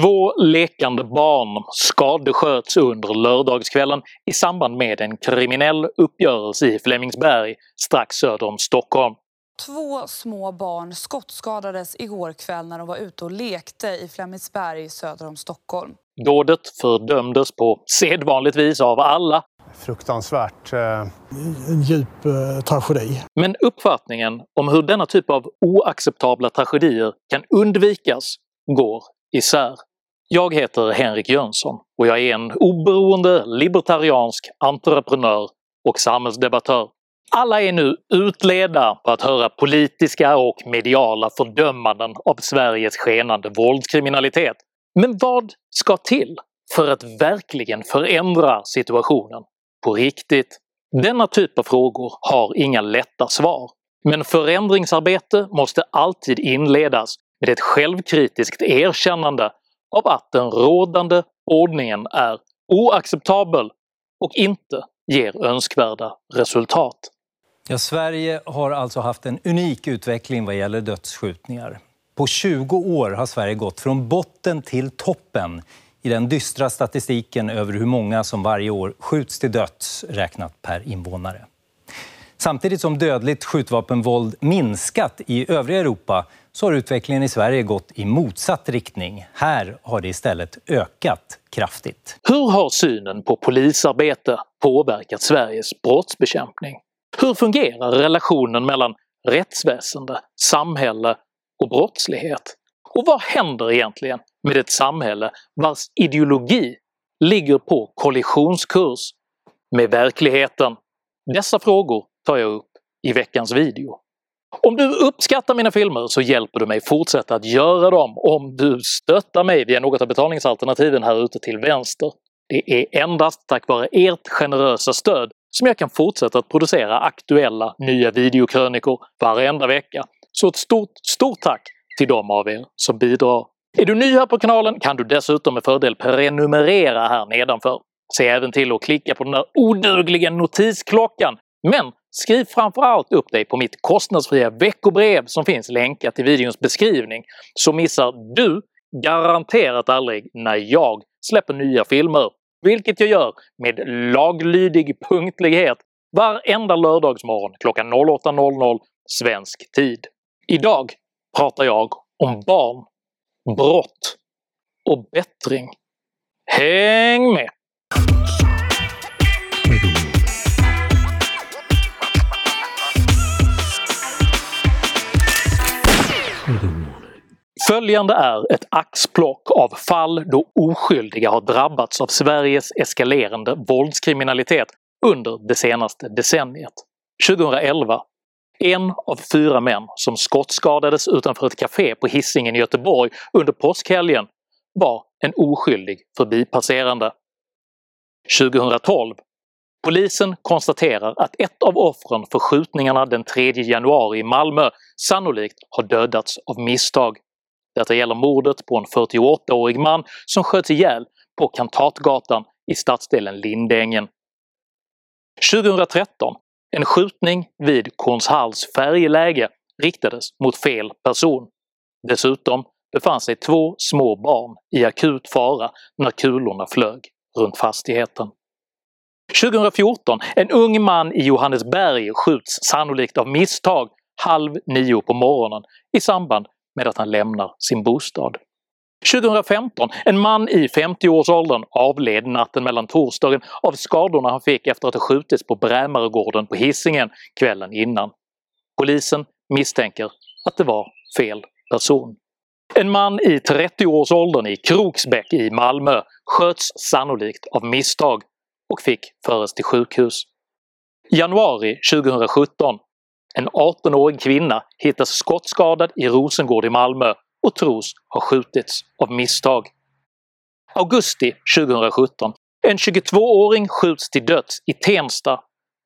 Två lekande barn skadesköts under lördagskvällen i samband med en kriminell uppgörelse i Flemingsberg strax söder om Stockholm. Två små barn skottskadades igår kväll när de var ute och lekte i Flemingsberg söder om Stockholm. Dådet fördömdes på sedvanligt vis av alla. Fruktansvärt. eh, en djup eh, tragedi. Men uppfattningen om hur denna typ av oacceptabla tragedier kan undvikas går isär. Jag heter Henrik Jönsson och jag är en oberoende libertariansk entreprenör och samhällsdebattör. Alla är nu utleda på att höra politiska och mediala fördömanden av Sveriges skenande våldskriminalitet. Men vad ska till för att verkligen förändra situationen på riktigt? Denna typ av frågor har inga lätta svar, men förändringsarbete måste alltid inledas med ett självkritiskt erkännande av att den rådande ordningen är oacceptabel och inte ger önskvärda resultat. Ja, Sverige har alltså haft en unik utveckling vad gäller dödsskjutningar. På 20 år har Sverige gått från botten till toppen i den dystra statistiken över hur många som varje år skjuts till döds räknat per invånare. Samtidigt som dödligt skjutvapenvåld minskat i övriga Europa så har utvecklingen i Sverige gått i motsatt riktning. Här har det istället ökat kraftigt. Hur har synen på polisarbete påverkat Sveriges brottsbekämpning? Hur fungerar relationen mellan rättsväsende, samhälle och brottslighet? Och vad händer egentligen med ett samhälle vars ideologi ligger på kollisionskurs med verkligheten? Dessa frågor tar jag upp i veckans video. Om du uppskattar mina filmer så hjälper du mig fortsätta att göra dem om du stöttar mig via något av betalningsalternativen här ute till vänster. Det är endast tack vare ert generösa stöd som jag kan fortsätta att producera aktuella nya videokrönikor varenda vecka. Så ett stort, stort tack till de av er som bidrar. Är du ny här på kanalen kan du dessutom med fördel prenumerera här nedanför. Se även till att klicka på den där odugliga notisklockan. Men skriv framförallt upp dig på mitt kostnadsfria veckobrev som finns länkat i videons beskrivning, så missar du garanterat aldrig när jag släpper nya filmer. Vilket jag gör med laglydig punktlighet varenda lördagsmorgon klockan 08.00 svensk tid. Idag pratar jag om barn, brott och bättring. Häng med! Följande är ett axplock av fall då oskyldiga har drabbats av Sveriges eskalerande våldskriminalitet under det senaste decenniet. 2011 en av fyra män som skottskadades utanför ett café på Hisingen i Göteborg under påskhelgen var en oskyldig förbipasserande. 2012 Polisen konstaterar att ett av offren för skjutningarna den 3 januari i Malmö sannolikt har dödats av misstag. Detta gäller mordet på en 48-årig man som sköts ihjäl på Kantatgatan i stadsdelen Lindängen. 2013 en skjutning vid Kornshalls färjeläge riktades mot fel person. Dessutom befann sig två små barn i akut fara när kulorna flög runt fastigheten. 2014 en ung man i Johannesberg skjuts sannolikt av misstag halv nio på morgonen i samband med att han lämnar sin bostad. 2015 en man i 50-årsåldern avled natten mellan torsdagen av skadorna han fick efter att ha skjutits på Brämaregården på Hisingen kvällen innan. Polisen misstänker att det var fel person. En man i 30-årsåldern i Kroksbäck i Malmö sköts sannolikt av misstag och fick föras till sjukhus. Januari 2017 en 18-årig kvinna hittas skottskadad i Rosengård i Malmö och tros ha skjutits av misstag. Augusti 2017 en 22-åring skjuts till döds i Tensta.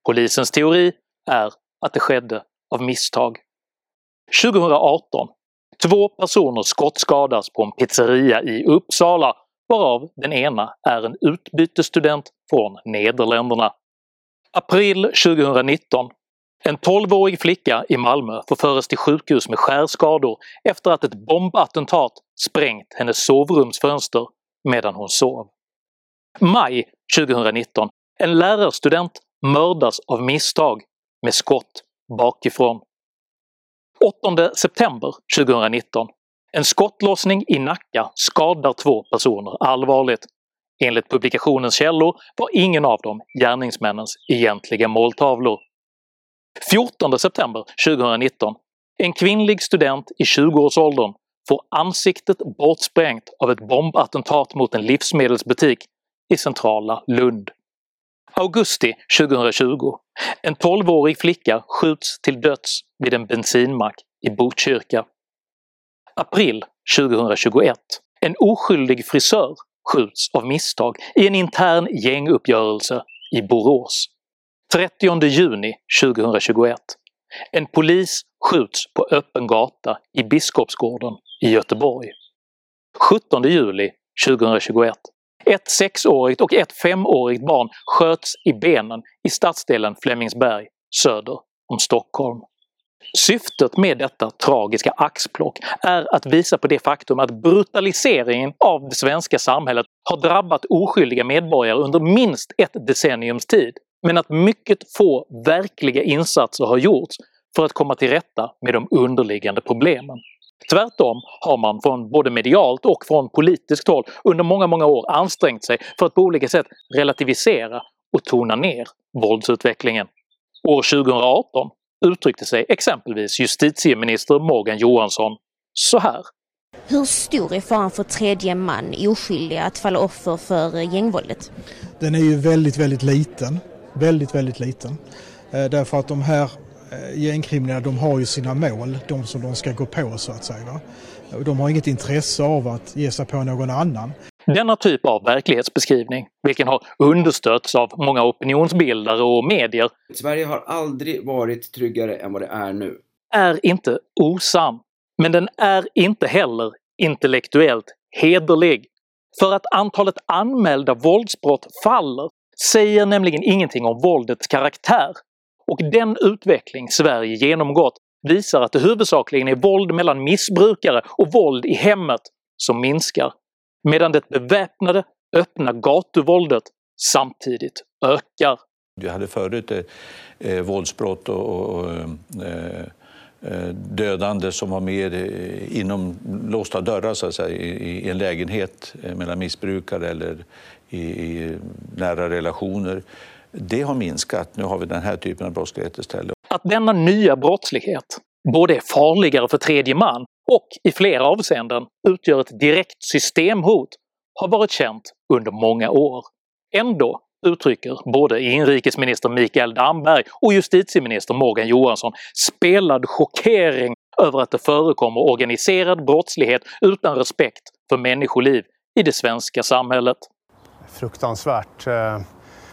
Polisens teori är att det skedde av misstag. 2018 Två personer skottskadas på en pizzeria i Uppsala varav den ena är en utbytesstudent från Nederländerna. April 2019 En 12-årig flicka i Malmö får föras till sjukhus med skärskador efter att ett bombattentat sprängt hennes sovrumsfönster medan hon sov. Maj 2019. En lärarstudent mördas av misstag med skott bakifrån. 8 september 2019. En skottlossning i Nacka skadar två personer allvarligt. Enligt publikationens källor var ingen av dem gärningsmännens egentliga måltavlor. 14 september 2019. En kvinnlig student i 20-årsåldern får ansiktet bortsprängt av ett bombattentat mot en livsmedelsbutik i centrala Lund. Augusti 2020. En 12-årig flicka skjuts till döds vid en bensinmack i Botkyrka. April 2021. En oskyldig frisör skjuts av misstag i en intern gänguppgörelse i Borås. 30 juni 2021. En polis skjuts på öppen gata i Biskopsgården i Göteborg. 17 juli 2021. Ett sexårigt och ett femårigt barn sköts i benen i stadsdelen Flemingsberg söder om Stockholm. Syftet med detta tragiska axplock är att visa på det faktum att brutaliseringen av det svenska samhället har drabbat oskyldiga medborgare under minst ett decenniums tid, men att mycket få verkliga insatser har gjorts för att komma till rätta med de underliggande problemen. Tvärtom har man från både medialt och från politiskt håll under många, många år ansträngt sig för att på olika sätt relativisera och tona ner våldsutvecklingen. År 2018 uttryckte sig exempelvis justitieminister Morgan Johansson så här. Hur stor är faran för tredje man, oskyldiga, att falla offer för gängvåldet? Den är ju väldigt, väldigt liten. Väldigt, väldigt liten. Eh, därför att de här eh, gängkriminella de har ju sina mål, de som de ska gå på så att säga. Va? De har inget intresse av att ge sig på någon annan. Denna typ av verklighetsbeskrivning, vilken har understötts av många opinionsbildare och medier, Sverige har aldrig varit tryggare än vad det är nu. är inte osann. Men den är inte heller intellektuellt hederlig. För att antalet anmälda våldsbrott faller säger nämligen ingenting om våldets karaktär. Och den utveckling Sverige genomgått visar att det huvudsakligen är våld mellan missbrukare och våld i hemmet som minskar, medan det beväpnade, öppna gatuvåldet samtidigt ökar. Du hade förut eh, eh, våldsbrott och, och, eh, eh, dödande som var mer eh, inom låsta dörrar så att säga, i, en lägenhet mellan missbrukare eller i, i nära relationer. Det har minskat. Nu har vi den här typen av brottslighet istället. Att denna nya brottslighet både är farligare för tredje man och i flera avseenden utgör ett direkt systemhot har varit känt under många år. Ändå uttrycker både inrikesminister Mikael Damberg och justitieminister Morgan Johansson spelad chockering över att det förekommer organiserad brottslighet utan respekt för människoliv i det svenska samhället. Fruktansvärt eh,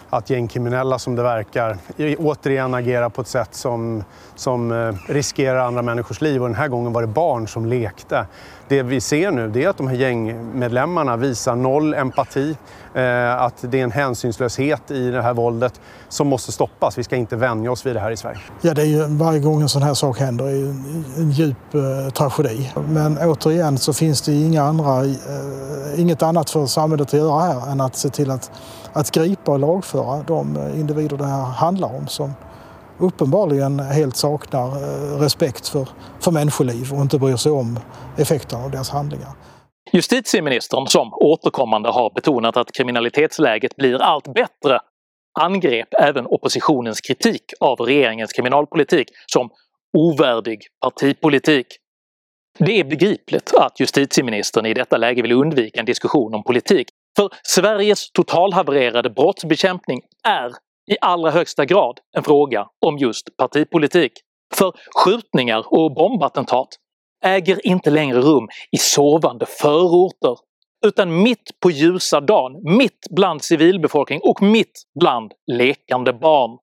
att gängkriminella som det verkar återigen agerar på ett sätt som, som eh, riskerar andra människors liv. Och den här gången var det barn som lekte. Det vi ser nu det är att de här gängmedlemmarna visar noll empati. Eh, att det är en hänsynslöshet i det här våldet som måste stoppas. Vi ska inte vänja oss vid det här i Sverige. Ja, det är ju, varje gång en sån här sak händer är ju en, en djup eh, tragedi. Men återigen så finns det inga andra, eh, inget annat för samhället att göra här än att se till att, att gripa och lagföra de eh, individer det här handlar om som uppenbarligen helt saknar eh, respekt för, för människoliv och inte bryr sig om effekterna av deras handlingar. Justitieministern, som återkommande har betonat att kriminalitetsläget blir allt bättre, angrep även oppositionens kritik av regeringens kriminalpolitik som ovärdig partipolitik. Det är begripligt att justitieministern i detta läge vill undvika en diskussion om politik, för Sveriges totalhavererade brottsbekämpning är i allra högsta grad en fråga om just partipolitik. För skjutningar och bombattentat äger inte längre rum i sovande förorter utan mitt på ljusa dagen, mitt bland civilbefolkning och mitt bland lekande barn.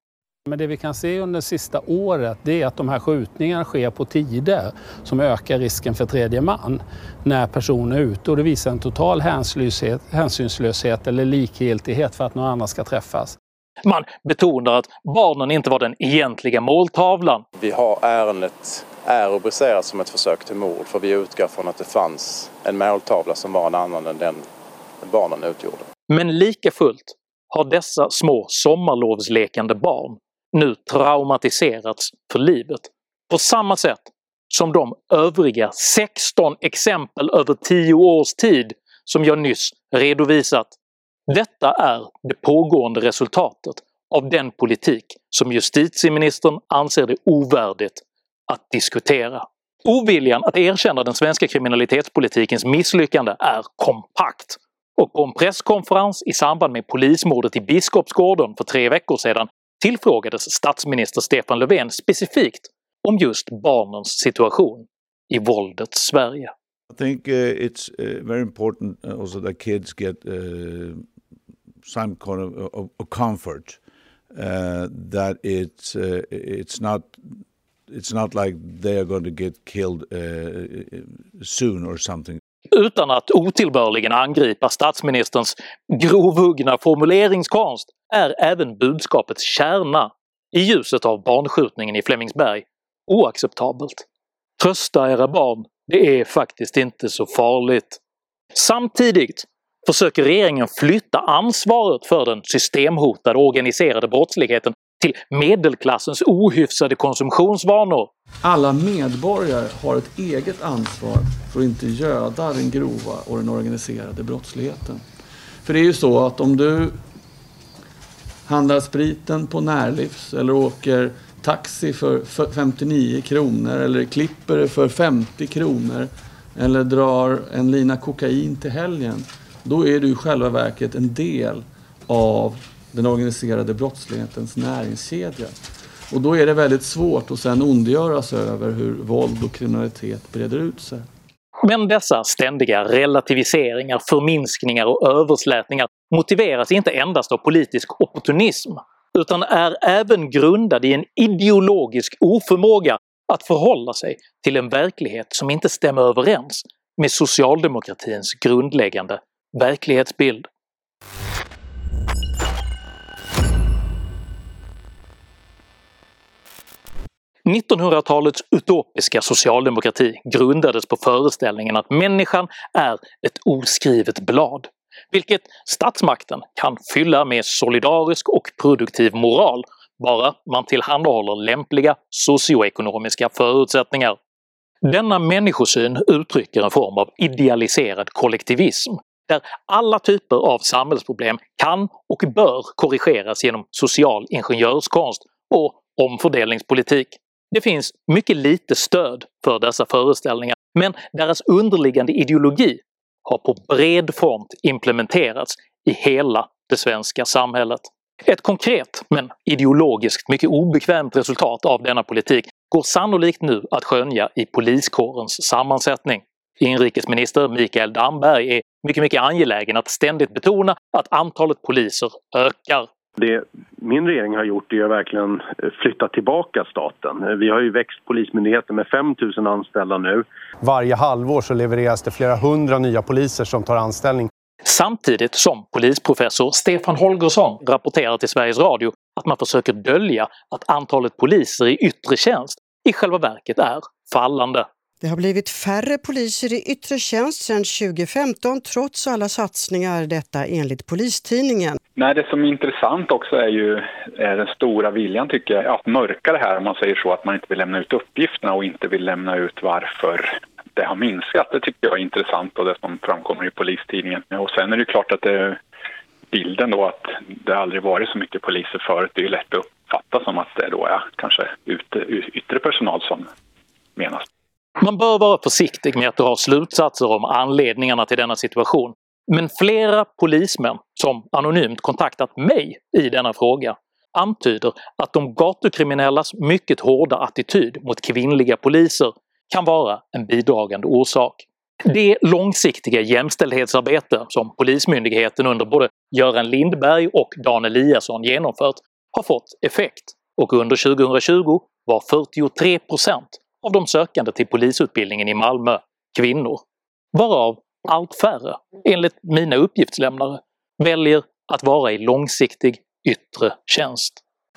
Men det vi kan se under det sista året det är att de här skjutningarna sker på tider som ökar risken för tredje man när personer är ute och det visar en total hänsynslöshet, hänsynslöshet eller likgiltighet för att någon annan ska träffas. Man betonar att barnen inte var den egentliga måltavlan. Vi har ärendet är rubricerat som ett försök till mord för vi utgår från att det fanns en måltavla som var en annan än den barnen utgjorde. Men lika fullt har dessa små sommarlovslekande barn nu traumatiserats för livet. På samma sätt som de övriga 16 exempel över 10 års tid som jag nyss redovisat. Detta är det pågående resultatet av den politik som justitieministern anser det ovärdigt att diskutera. Oviljan att erkänna den svenska kriminalitetspolitikens misslyckande är kompakt och på en presskonferens i samband med polismordet i Biskopsgården för tre veckor sedan tillfrågades statsminister Stefan Löfven specifikt om just barnens situation i våldets Sverige. I think uh, it's uh, very important uh, also that kids get uh, some kind of, of, of comfort uh, that it's uh, it's not it's not like they are going to get killed eh, soon or something. Utan att otillbörligen angripa statsministerns grovhuggna formuleringskonst är även budskapets kärna i ljuset av barnskjutningen i Flemingsberg oacceptabelt. Trösta era barn, det är faktiskt inte så farligt. Samtidigt försöker regeringen flytta ansvaret för den systemhotade organiserade brottsligheten till medelklassens ohyfsade konsumtionsvanor. Alla medborgare har ett eget ansvar för att inte göda den grova och den organiserade brottsligheten. För det är ju så att om du handlar spriten på Närlivs eller åker taxi för 59 kronor eller klipper det för 50 kronor eller drar en lina kokain till helgen. Då är du i själva verket en del av den organiserade brottslighetens näringskedja. Och då är det väldigt svårt att sen ondgöra sig över hur våld och kriminalitet breder ut sig. Men dessa ständiga relativiseringar, förminskningar och överslätningar motiveras inte endast av politisk opportunism utan är även grundad i en ideologisk oförmåga att förhålla sig till en verklighet som inte stämmer överens med socialdemokratins grundläggande verklighetsbild. 1900-talets utopiska socialdemokrati grundades på föreställningen att människan är ett oskrivet blad, vilket statsmakten kan fylla med solidarisk och produktiv moral bara man tillhandahåller lämpliga socioekonomiska förutsättningar. Denna människosyn uttrycker en form av idealiserad kollektivism där alla typer av samhällsproblem kan och bör korrigeras genom social ingenjörskonst och omfördelningspolitik. Det finns mycket lite stöd för dessa föreställningar, men deras underliggande ideologi har på bred front implementerats i hela det svenska samhället. Ett konkret, men ideologiskt mycket obekvämt resultat av denna politik går sannolikt nu att skönja i poliskårens sammansättning. Inrikesminister Mikael Damberg är mycket, mycket angelägen att ständigt betona att antalet poliser ökar. Det min regering har gjort är att verkligen flytta tillbaka staten. Vi har ju växt Polismyndigheten med 5 000 anställda nu. Varje halvår så levereras det flera hundra nya poliser som tar anställning. Samtidigt som polisprofessor Stefan Holgersson rapporterar till Sveriges Radio att man försöker dölja att antalet poliser i yttre tjänst i själva verket är fallande. Det har blivit färre poliser i yttre tjänst sedan 2015 trots alla satsningar, detta enligt Polistidningen. Nej, det som är intressant också är ju är den stora viljan tycker jag att mörka det här om man säger så att man inte vill lämna ut uppgifterna och inte vill lämna ut varför det har minskat. Det tycker jag är intressant och det som framkommer i Polistidningen. Och sen är det klart att det, bilden då att det aldrig varit så mycket poliser förut, det är ju lätt att uppfatta som att det då är kanske yttre personal som menas. Man bör vara försiktig med att dra slutsatser om anledningarna till denna situation. Men flera polismän som anonymt kontaktat mig i denna fråga antyder att de gatukriminellas mycket hårda attityd mot kvinnliga poliser kan vara en bidragande orsak. Det långsiktiga jämställdhetsarbete som Polismyndigheten under både Göran Lindberg och Dan Eliasson genomfört har fått effekt och under 2020 var 43% av de sökande till polisutbildningen i Malmö kvinnor, varav allt färre, enligt mina uppgiftslämnare, väljer att vara i långsiktig yttre tjänst.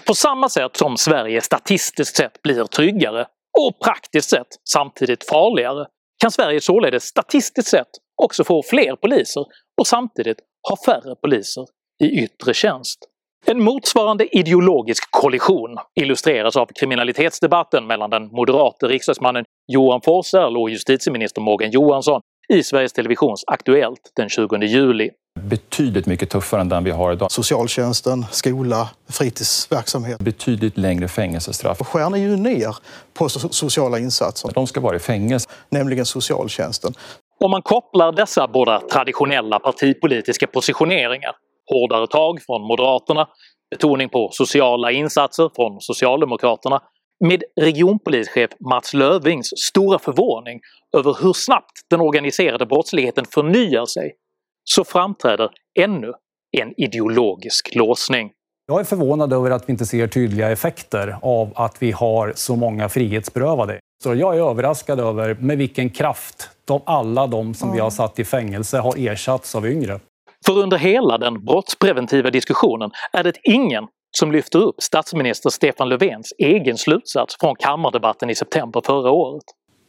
På samma sätt som Sverige statistiskt sett blir tryggare och praktiskt sett samtidigt farligare kan Sverige således statistiskt sett också få fler poliser och samtidigt ha färre poliser i yttre tjänst. En motsvarande ideologisk kollision illustreras av kriminalitetsdebatten mellan den moderate riksdagsmannen Johan Forssell och justitieminister Morgan Johansson i Sveriges Televisions Aktuellt den 20 juli. Betydligt mycket tuffare än den vi har idag. Socialtjänsten, skola, fritidsverksamhet. Betydligt längre fängelsestraff. Och skär ni ju ner på sociala insatser. De ska vara i fängelse. Nämligen socialtjänsten. Om man kopplar dessa båda traditionella partipolitiska positioneringar, hårdare tag från Moderaterna, betoning på sociala insatser från Socialdemokraterna, med regionpolischef Mats Lövings stora förvåning över hur snabbt den organiserade brottsligheten förnyar sig, så framträder ännu en ideologisk låsning. Jag är förvånad över att vi inte ser tydliga effekter av att vi har så många frihetsberövade. Så jag är överraskad över med vilken kraft de, alla de som vi har satt i fängelse har ersatts av yngre. För under hela den brottspreventiva diskussionen är det ingen som lyfter upp statsminister Stefan Löfvens egen slutsats från kammardebatten i september förra året.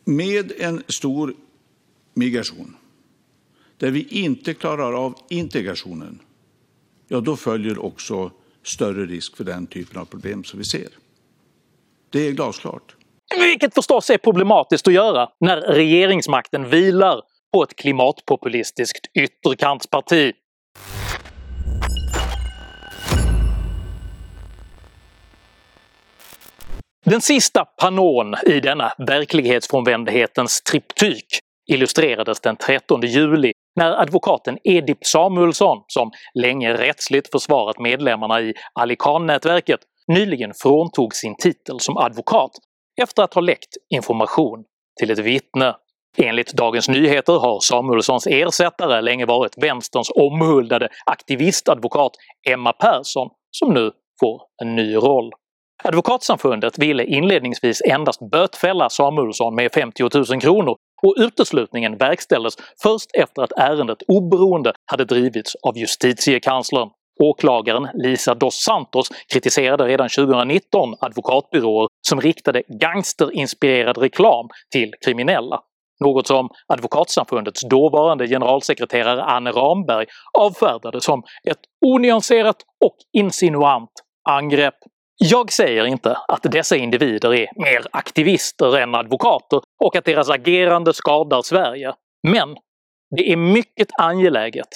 Med en stor migration, där vi inte klarar av integrationen, ja då följer också större risk för den typen av problem som vi ser. Det är glasklart. Vilket förstås är problematiskt att göra när regeringsmakten vilar på ett klimatpopulistiskt ytterkantsparti. Den sista panon i denna verklighetsfrånvändhetens triptyk illustrerades den 13 juli när advokaten Edip Samuelsson, som länge rättsligt försvarat medlemmarna i Ali Khan-nätverket, nyligen fråntog sin titel som advokat efter att ha läckt information till ett vittne. Enligt Dagens Nyheter har Samuelssons ersättare länge varit vänsterns omhuldade aktivistadvokat Emma Persson som nu får en ny roll. Advokatsamfundet ville inledningsvis endast bötfälla Samuelsson med 50 000 kronor och uteslutningen verkställdes först efter att ärendet oberoende hade drivits av justitiekanslern. Åklagaren Lisa dos Santos kritiserade redan 2019 advokatbyråer som riktade gangsterinspirerad reklam till kriminella, något som Advokatsamfundets dåvarande generalsekreterare Anne Ramberg avfärdade som ett onyanserat och insinuant angrepp. Jag säger inte att dessa individer är mer aktivister än advokater och att deras agerande skadar Sverige, men det är mycket angeläget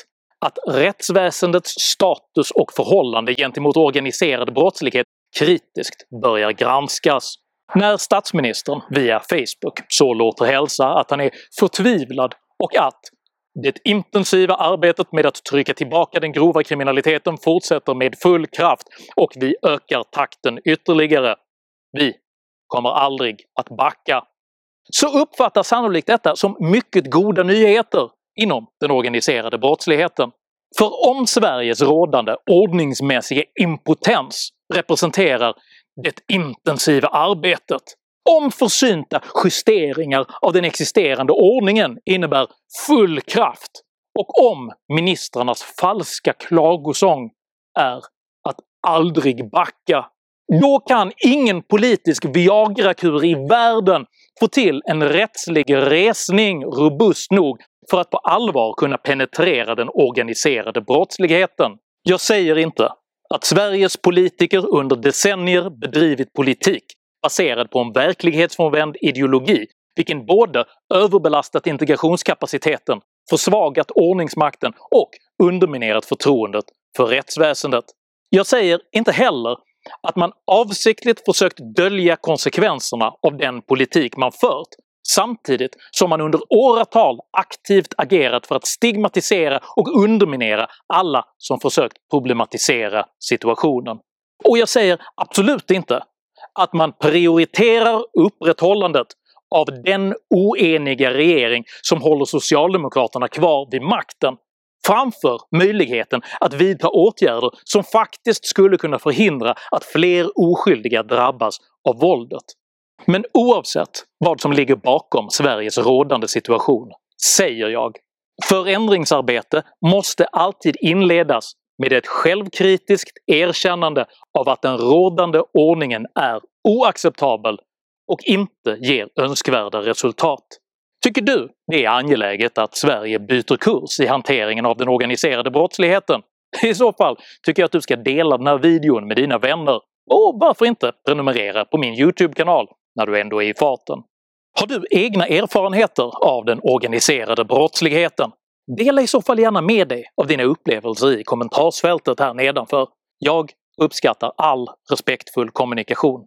att rättsväsendets status och förhållande gentemot organiserad brottslighet kritiskt börjar granskas. När statsministern via Facebook så låter hälsa att han är förtvivlad och att det intensiva arbetet med att trycka tillbaka den grova kriminaliteten fortsätter med full kraft och vi ökar takten ytterligare. Vi kommer aldrig att backa. Så uppfattas sannolikt detta som mycket goda nyheter inom den organiserade brottsligheten. För om Sveriges rådande ordningsmässiga impotens representerar det intensiva arbetet, om försynta justeringar av den existerande ordningen innebär full kraft och om ministrarnas falska klagosång är att aldrig backa, Mm. då kan ingen politisk Viagra-kur i världen få till en rättslig resning robust nog för att på allvar kunna penetrera den organiserade brottsligheten. Jag säger inte att Sveriges politiker under decennier bedrivit politik baserad på en verklighetsfrånvänd ideologi vilken både överbelastat integrationskapaciteten, försvagat ordningsmakten och underminerat förtroendet för rättsväsendet. Jag säger inte heller att man avsiktligt försökt dölja konsekvenserna av den politik man fört samtidigt som man under åratal aktivt agerat för att stigmatisera och underminera alla som försökt problematisera situationen. Och jag säger absolut inte att man prioriterar upprätthållandet av den oeniga regering som håller Socialdemokraterna kvar vid makten framför möjligheten att vidta åtgärder som faktiskt skulle kunna förhindra att fler oskyldiga drabbas av våldet. Men oavsett vad som ligger bakom Sveriges rådande situation säger jag förändringsarbete måste alltid inledas med ett självkritiskt erkännande av att den rådande ordningen är oacceptabel och inte ger önskvärda resultat. Tycker du det är angeläget att Sverige byter kurs i hanteringen av den organiserade brottsligheten? I så fall tycker jag att du ska dela den här videon med dina vänner och varför inte prenumerera på min Youtube-kanal när du ändå är i farten. Har du egna erfarenheter av den organiserade brottsligheten? Dela i så fall gärna med dig av dina upplevelser i kommentarsfältet här nedanför. Jag uppskattar all respektfull kommunikation.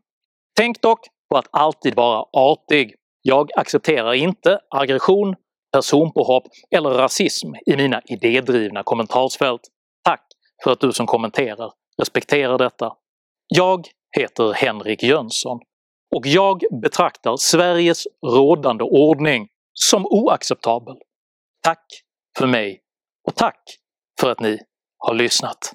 Tänk dock på att alltid vara artig. Jag accepterar inte aggression, personpåhopp eller rasism i mina idédrivna kommentarsfält. Tack för att du som kommenterar respekterar detta. Jag heter Henrik Jönsson och jag betraktar Sveriges rådande ordning som oacceptabel. Tack för mig och tack för att ni har lyssnat.